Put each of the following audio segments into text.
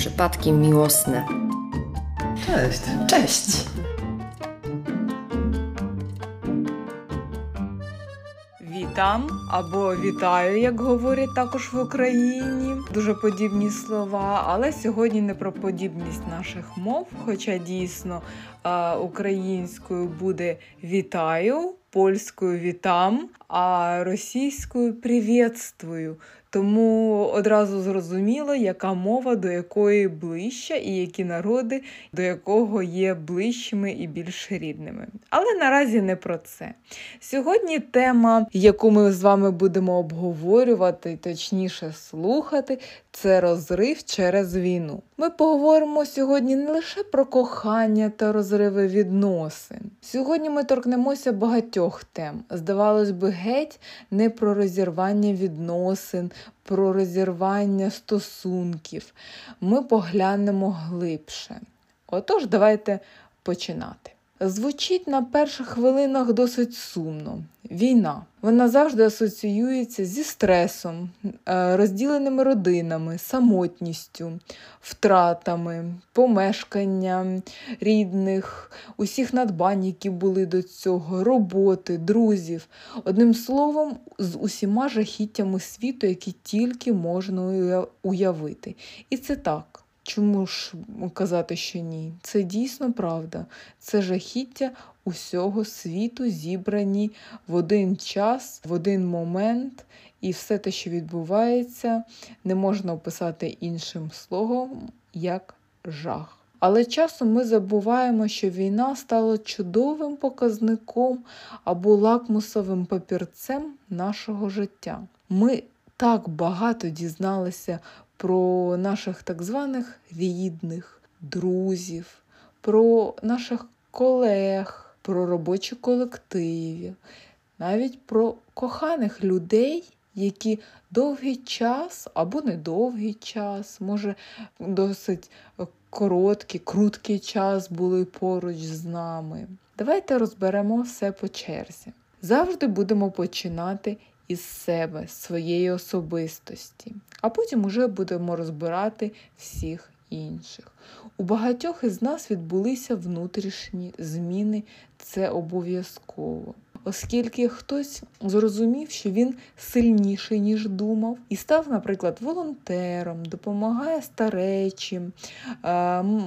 przypadki miłosne. Cześć. Cześć! Вітам або вітаю, як говорять також в Україні. Дуже подібні слова, але сьогодні не про подібність наших мов, хоча дійсно е, українською буде вітаю, польською вітам, а російською привітствую. Тому одразу зрозуміло, яка мова до якої ближча, і які народи до якого є ближчими і більш рідними. Але наразі не про це. Сьогодні тема, яку ми з вами будемо обговорювати, точніше слухати, це розрив через війну. Ми поговоримо сьогодні не лише про кохання та розриви відносин. Сьогодні ми торкнемося багатьох тем. Здавалось би, геть не про розірвання відносин, про розірвання стосунків. Ми поглянемо глибше. Отож, давайте починати. Звучить на перших хвилинах досить сумно. Війна. Вона завжди асоціюється зі стресом, е, розділеними родинами, самотністю, втратами, помешканням рідних, усіх надбань, які були до цього, роботи, друзів. Одним словом, з усіма жахіттями світу, які тільки можна уявити. І це так. Чому ж казати, що ні? Це дійсно правда. Це жахіття усього світу зібрані в один час, в один момент, і все те, що відбувається, не можна описати іншим словом як жах. Але часом ми забуваємо, що війна стала чудовим показником або лакмусовим папірцем нашого життя. Ми так багато дізналися про наших так званих рідних, друзів, про наших колег, про робочі колективи, навіть про коханих людей, які довгий час або недовгий час, може досить короткий, круткий час були поруч з нами. Давайте розберемо все по черзі. Завжди будемо починати із себе, своєї особистості, а потім уже будемо розбирати всіх інших. У багатьох із нас відбулися внутрішні зміни, це обов'язково оскільки хтось зрозумів, що він сильніший, ніж думав, і став, наприклад, волонтером, допомагає старечим,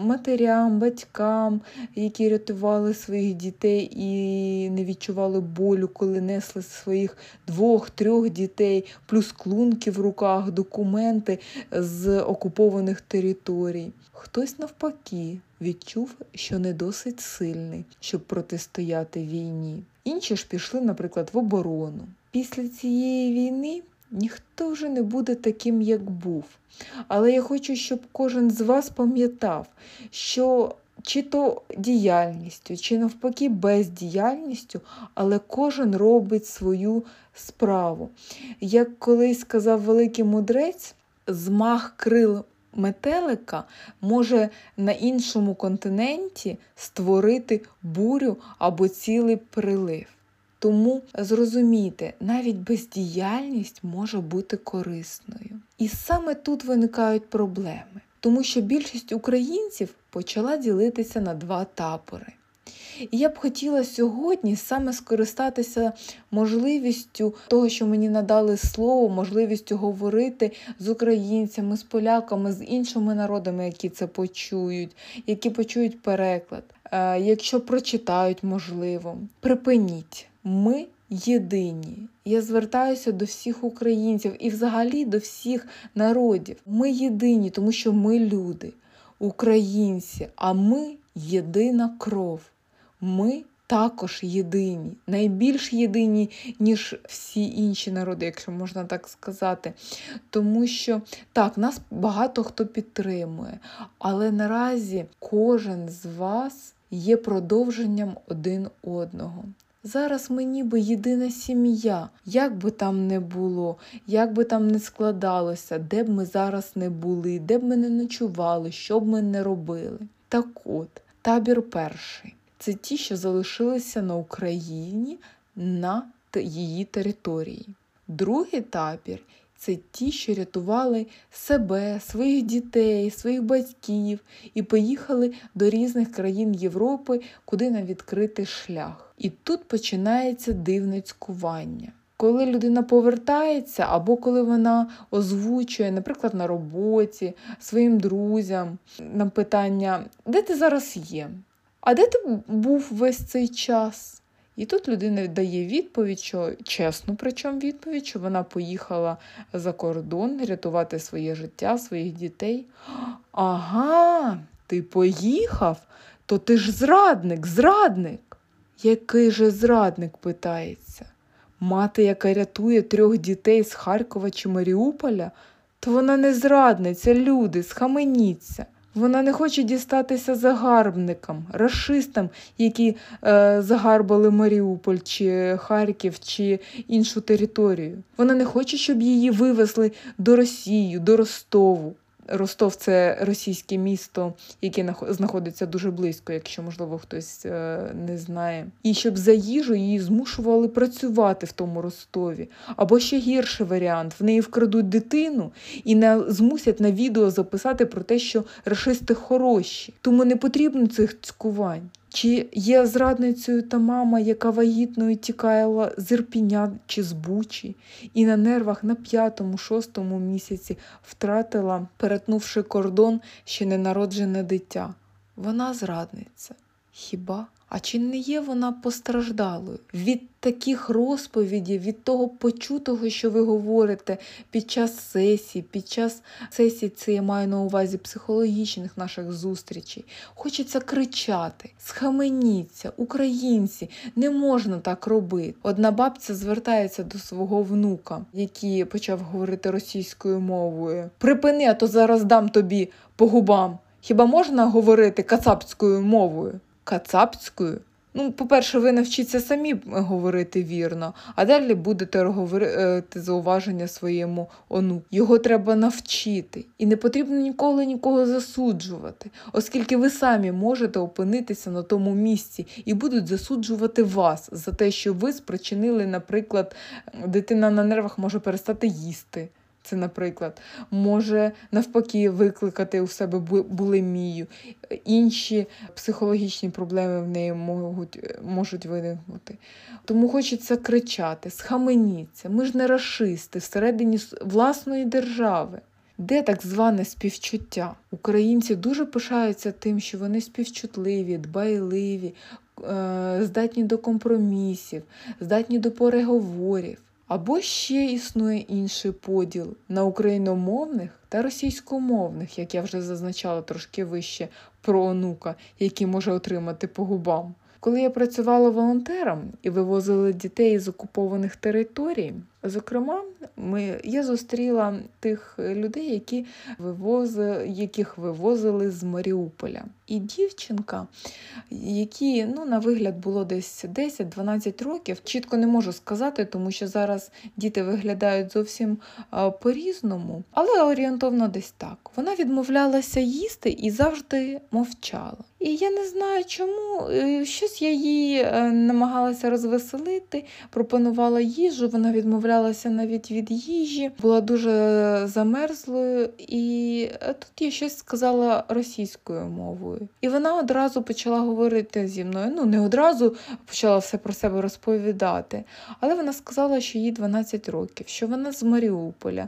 матерям, батькам, які рятували своїх дітей і не відчували болю, коли несли своїх двох-трьох дітей, плюс клунки в руках, документи з окупованих територій. Хтось навпаки відчув, що не досить сильний, щоб протистояти війні. Інші ж пішли, наприклад, в оборону. Після цієї війни ніхто вже не буде таким, як був. Але я хочу, щоб кожен з вас пам'ятав, що чи то діяльністю, чи навпаки бездіяльністю, але кожен робить свою справу. Як колись сказав великий мудрець, змах крил метелика може на іншому континенті створити бурю або цілий прилив. Тому зрозумійте, навіть бездіяльність може бути корисною. І саме тут виникають проблеми, тому що більшість українців почала ділитися на два табори. І я б хотіла сьогодні саме скористатися можливістю того, що мені надали слово, можливістю говорити з українцями, з поляками, з іншими народами, які це почують, які почують переклад. Е, якщо прочитають, можливо, припиніть. Ми єдині. Я звертаюся до всіх українців і взагалі до всіх народів. Ми єдині, тому що ми люди, українці, а ми єдина кров ми також єдині, найбільш єдині, ніж всі інші народи, якщо можна так сказати. Тому що так, нас багато хто підтримує, але наразі кожен з вас є продовженням один одного. Зараз ми ніби єдина сім'я, як би там не було, як би там не складалося, де б ми зараз не були, де б ми не ночували, що б ми не робили. Так от, табір перший це ті, що залишилися на Україні на її території. Другий табір це ті, що рятували себе, своїх дітей, своїх батьків і поїхали до різних країн Європи, куди на відкритий шлях. І тут починається дивне цькування. Коли людина повертається, або коли вона озвучує, наприклад, на роботі своїм друзям на питання, де ти зараз є? А де ти був весь цей час? І тут людина дає відповідь, що чесну, причому відповідь, що вона поїхала за кордон рятувати своє життя, своїх дітей. Ага, ти поїхав? То ти ж зрадник, зрадник. Який же зрадник питається? Мати, яка рятує трьох дітей з Харкова чи Маріуполя, то вона не зрадниця, люди, схаменіться. Вона не хоче дістатися загарбникам, расистам, які е, загарбали Маріуполь чи Харків чи іншу територію. Вона не хоче, щоб її вивезли до Росії, до Ростову. Ростов це російське місто, яке знаходиться дуже близько, якщо, можливо, хтось е, не знає. І щоб за їжу її змушували працювати в тому Ростові. Або ще гірший варіант: в неї вкрадуть дитину і не змусять на відео записати про те, що рашисти хороші. Тому не потрібно цих цькувань. Чи є зрадницею та мама, яка вагітною тікала з Ірпіня чи з Бучі, і на нервах на п'ятому-шостому місяці втратила, перетнувши кордон ще ненароджене дитя? Вона зрадниця. Хіба? А чи не є вона постраждалою від таких розповідей, від того почутого, що ви говорите під час сесії, під час сесії, це я маю на увазі психологічних наших зустрічей. Хочеться кричати, схаменіться, українці, не можна так робити. Одна бабця звертається до свого внука, який почав говорити російською мовою. Припини, а то зараз дам тобі по губам. Хіба можна говорити кацапською мовою? Кацапською? Ну, по-перше, ви навчіться самі говорити вірно, а далі будете говорити зауваження своєму ону. Його треба навчити. І не потрібно ніколи нікого засуджувати, оскільки ви самі можете опинитися на тому місці і будуть засуджувати вас за те, що ви спричинили, наприклад, дитина на нервах може перестати їсти. Це, наприклад, може навпаки викликати у себе булимію, інші психологічні проблеми в неї можуть можуть виникнути. Тому хочеться кричати, схаменіться. Ми ж не расисти всередині власної держави. Де так зване співчуття? Українці дуже пишаються тим, що вони співчутливі, дбайливі, е, здатні до компромісів, здатні до переговорів. Або ще існує інший поділ на україномовних та російськомовних, як я вже зазначала трошки вище про онука, який може отримати по губам. Коли я працювала волонтером і вивозила дітей з окупованих територій, зокрема, ми, я зустріла тих людей, які вивозили, яких вивозили з Маріуполя. І дівчинка, які ну, на вигляд було десь 10-12 років, чітко не можу сказати, тому що зараз діти виглядають зовсім по-різному, але орієнтовно десь так. Вона відмовлялася їсти і завжди мовчала. І я не знаю чому. Е, щось я її е, намагалася розвеселити, пропонувала їжу, вона відмовлялася навіть від їжі, була дуже замерзлою, і е, тут я щось сказала російською мовою. І вона одразу почала говорити зі мною. Ну, не одразу почала все про себе розповідати, але вона сказала, що їй 12 років, що вона з Маріуполя.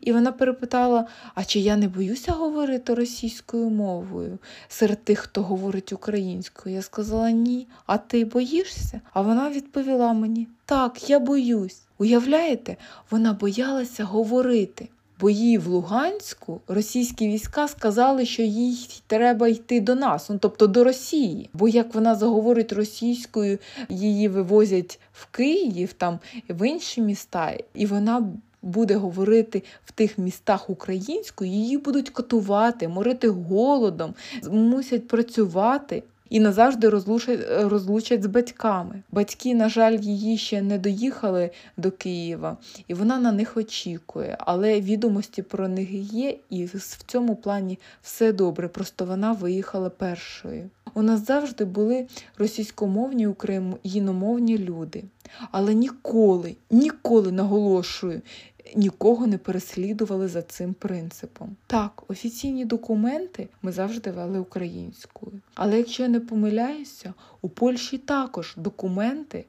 І вона перепитала: а чи я не боюся говорити російською мовою серед тих, хто говорить українською? Я сказала ні. А ти боїшся? А вона відповіла мені: Так, я боюсь. Уявляєте, вона боялася говорити. Бо їй в Луганську російські війська сказали, що їй треба йти до нас, ну тобто до Росії. Бо як вона заговорить російською, її вивозять в Київ, там в інші міста, і вона буде говорити в тих містах українською, її будуть катувати, морити голодом, мусять працювати і назавжди розлучать, розлучать з батьками. Батьки, на жаль, її ще не доїхали до Києва, і вона на них очікує. Але відомості про них є, і в цьому плані все добре. Просто вона виїхала першою. У нас завжди були російськомовні україномовні люди. Але ніколи, ніколи наголошую, нікого не переслідували за цим принципом. Так, офіційні документи ми завжди вели українською. Але якщо я не помиляюся, у Польщі також документи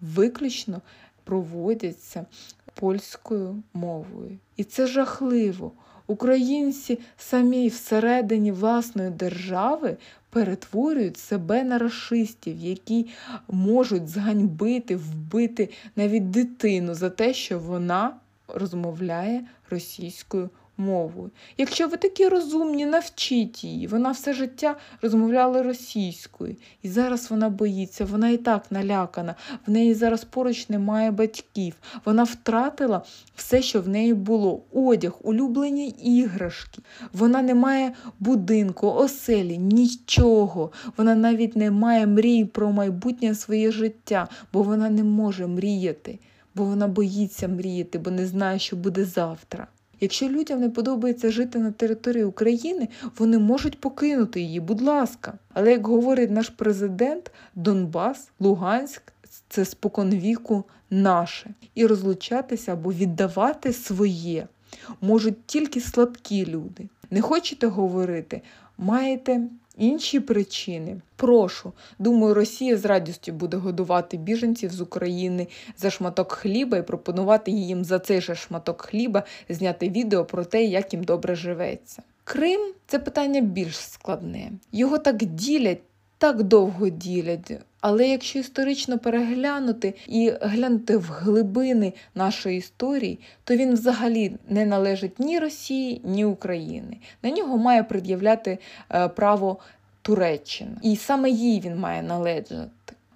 виключно проводяться польською мовою. І це жахливо. Українці самі всередині власної держави перетворюють себе на расистів, які можуть зганьбити, вбити навіть дитину за те, що вона розмовляє російською мовою. Якщо ви такі розумні, навчіть її. Вона все життя розмовляла російською, і зараз вона боїться, вона і так налякана. В неї зараз поруч немає батьків. Вона втратила все, що в неї було: одяг, улюблені іграшки. Вона не має будинку, оселі, нічого. Вона навіть не має мрій про майбутнє своє життя, бо вона не може мріяти, бо вона боїться мріяти, бо не знає, що буде завтра. Якщо людям не подобається жити на території України, вони можуть покинути її, будь ласка. Але як говорить наш президент, Донбас, Луганськ це споконвіку наше. І розлучатися або віддавати своє можуть тільки слабкі люди. Не хочете говорити? Маєте інші причини. Прошу, думаю, Росія з радістю буде годувати біженців з України за шматок хліба і пропонувати їм за цей же шматок хліба зняти відео про те, як їм добре живеться. Крим це питання більш складне. Його так ділять, так довго ділять. Але якщо історично переглянути і глянути в глибини нашої історії, то він взагалі не належить ні Росії, ні України. На нього має пред'являти е, право Туреччина. І саме їй він має належати,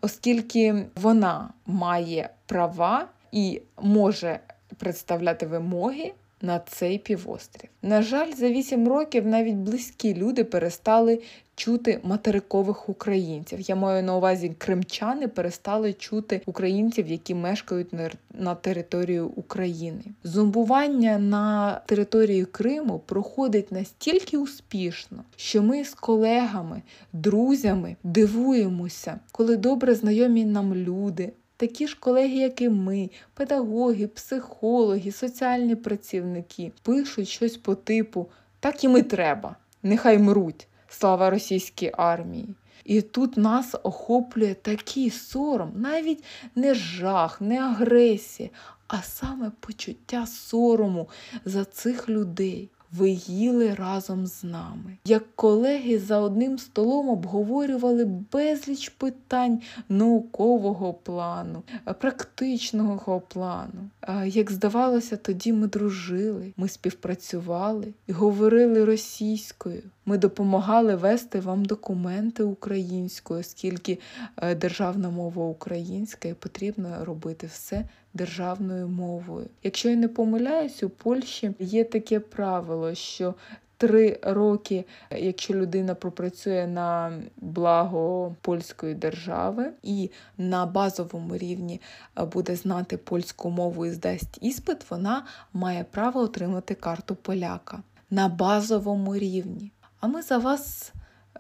оскільки вона має права і може представляти вимоги на цей півострів. На жаль, за вісім років навіть близькі люди перестали чути материкових українців. Я маю на увазі кримчани перестали чути українців, які мешкають на території України. Зомбування на території Криму проходить настільки успішно, що ми з колегами, друзями дивуємося, коли добре знайомі нам люди. Такі ж колеги, як і ми, педагоги, психологи, соціальні працівники, пишуть щось по типу так і треба, нехай мруть слава російській армії. І тут нас охоплює такий сором, навіть не жах, не агресія, а саме почуття сорому за цих людей. Ви їли разом з нами. Як колеги за одним столом обговорювали безліч питань наукового плану, практичного плану. Як здавалося, тоді ми дружили, ми співпрацювали і говорили російською. Ми допомагали вести вам документи українською, оскільки е, державна мова українська і потрібно робити все державною мовою. Якщо я не помиляюсь, у Польщі є таке правило, що Три роки, якщо людина пропрацює на благо польської держави і на базовому рівні е, буде знати польську мову і здасть іспит, вона має право отримати карту поляка на базовому рівні. А ми за вас,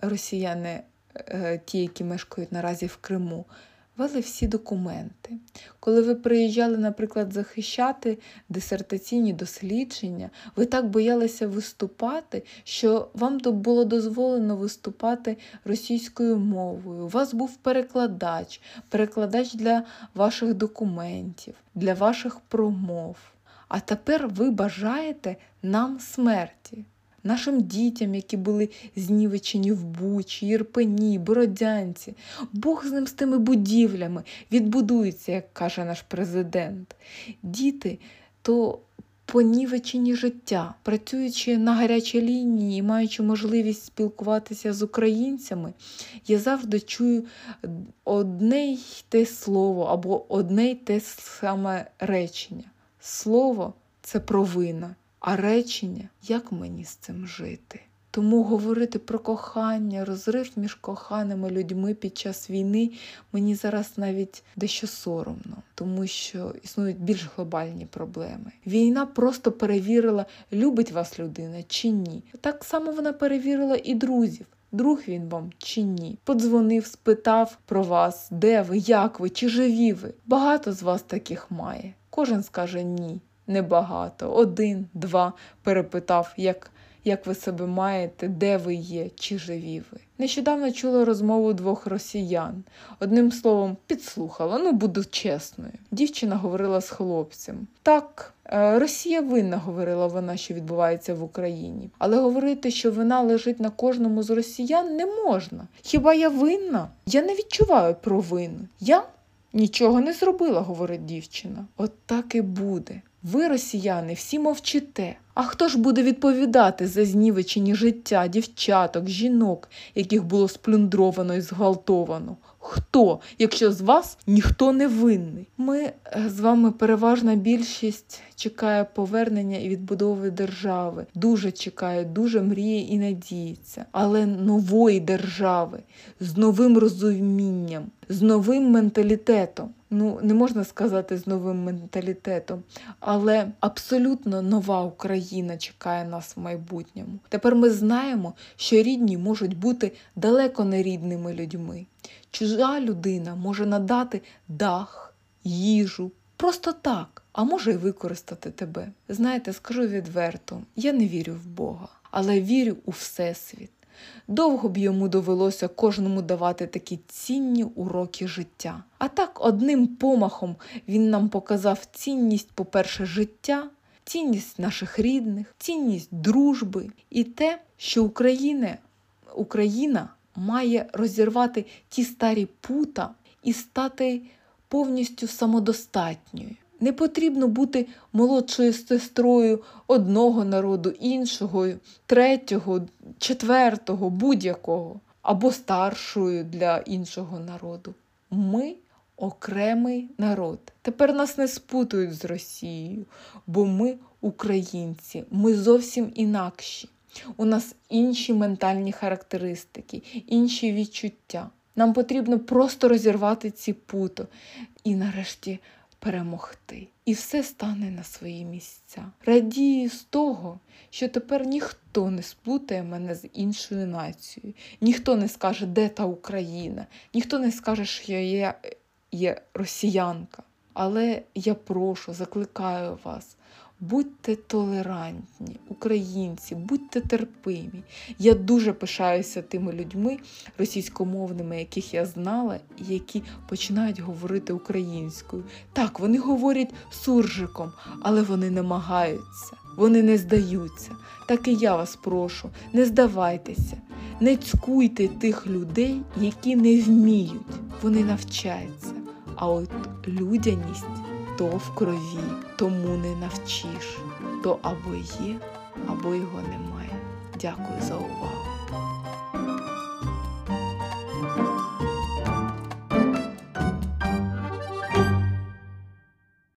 росіяни, е, ті, які мешкають наразі в Криму, вели всі документи. Коли ви приїжджали, наприклад, захищати дисертаційні дослідження, ви так боялися виступати, що вам було дозволено виступати російською мовою. У вас був перекладач, перекладач для ваших документів, для ваших промов. А тепер ви бажаєте нам смерті нашим дітям, які були знівечені в Бучі, Єрпені, Бородянці. Бог з ним з тими будівлями відбудується, як каже наш президент. Діти то понівечені життя, працюючи на гарячій лінії і маючи можливість спілкуватися з українцями, я завжди чую одне й те слово або одне й те саме речення. Слово це провина а речення, як мені з цим жити. Тому говорити про кохання, розрив між коханими людьми під час війни мені зараз навіть дещо соромно, тому що існують більш глобальні проблеми. Війна просто перевірила, любить вас людина чи ні. Так само вона перевірила і друзів. друг він вам чи ні. Подзвонив, спитав про вас, де ви, як ви, чи живі ви. Багато з вас таких має. Кожен скаже ні, небагато. Один, два перепитав, як, як ви себе маєте, де ви є, чи живі ви. Нещодавно чула розмову двох росіян. Одним словом, підслухала, ну буду чесною. Дівчина говорила з хлопцем. Так, е, Росія винна, говорила вона, що відбувається в Україні. Але говорити, що вина лежить на кожному з росіян, не можна. Хіба я винна? Я не відчуваю провину. Я нічого не зробила, говорить дівчина. От так і буде. Ви, росіяни, всі мовчите. А хто ж буде відповідати за знівечені життя дівчаток, жінок, яких було сплюндровано і зґвалтовано? Хто, якщо з вас ніхто не винний? Ми е, з вами переважна більшість чекає повернення і відбудови держави. Дуже чекає, дуже мріє і надіється. Але нової держави з новим розумінням, з новим менталітетом. Ну, не можна сказати з новим менталітетом, але абсолютно нова Україна чекає нас в майбутньому. Тепер ми знаємо, що рідні можуть бути далеко не рідними людьми. Чужа людина може надати дах, їжу, просто так, а може й використати тебе. Знаєте, скажу відверто, я не вірю в Бога, але вірю у Всесвіт. Довго б йому довелося кожному давати такі цінні уроки життя. А так, одним помахом він нам показав цінність, по-перше, життя, цінність наших рідних, цінність дружби і те, що Україна, Україна має розірвати ті старі пута і стати повністю самодостатньою. Не потрібно бути молодшою сестрою одного народу, іншого, третього, четвертого, будь-якого, або старшою для іншого народу. Ми окремий народ. Тепер нас не спутують з Росією, бо ми українці, ми зовсім інакші. У нас інші ментальні характеристики, інші відчуття. Нам потрібно просто розірвати ці путо і нарешті перемогти. І все стане на свої місця. Радію з того, що тепер ніхто не сплутає мене з іншою нацією, ніхто не скаже, де та Україна, ніхто не скаже, що я є росіянка. Але я прошу, закликаю вас. Будьте толерантні, українці, будьте терпимі. Я дуже пишаюся тими людьми російськомовними, яких я знала, і які починають говорити українською. Так, вони говорять суржиком, але вони намагаються, вони не здаються. Так і я вас прошу, не здавайтеся, не цькуйте тих людей, які не вміють, вони навчаються. А от людяність то в крові тому не навчиш, то або є, або його немає. Дякую за увагу.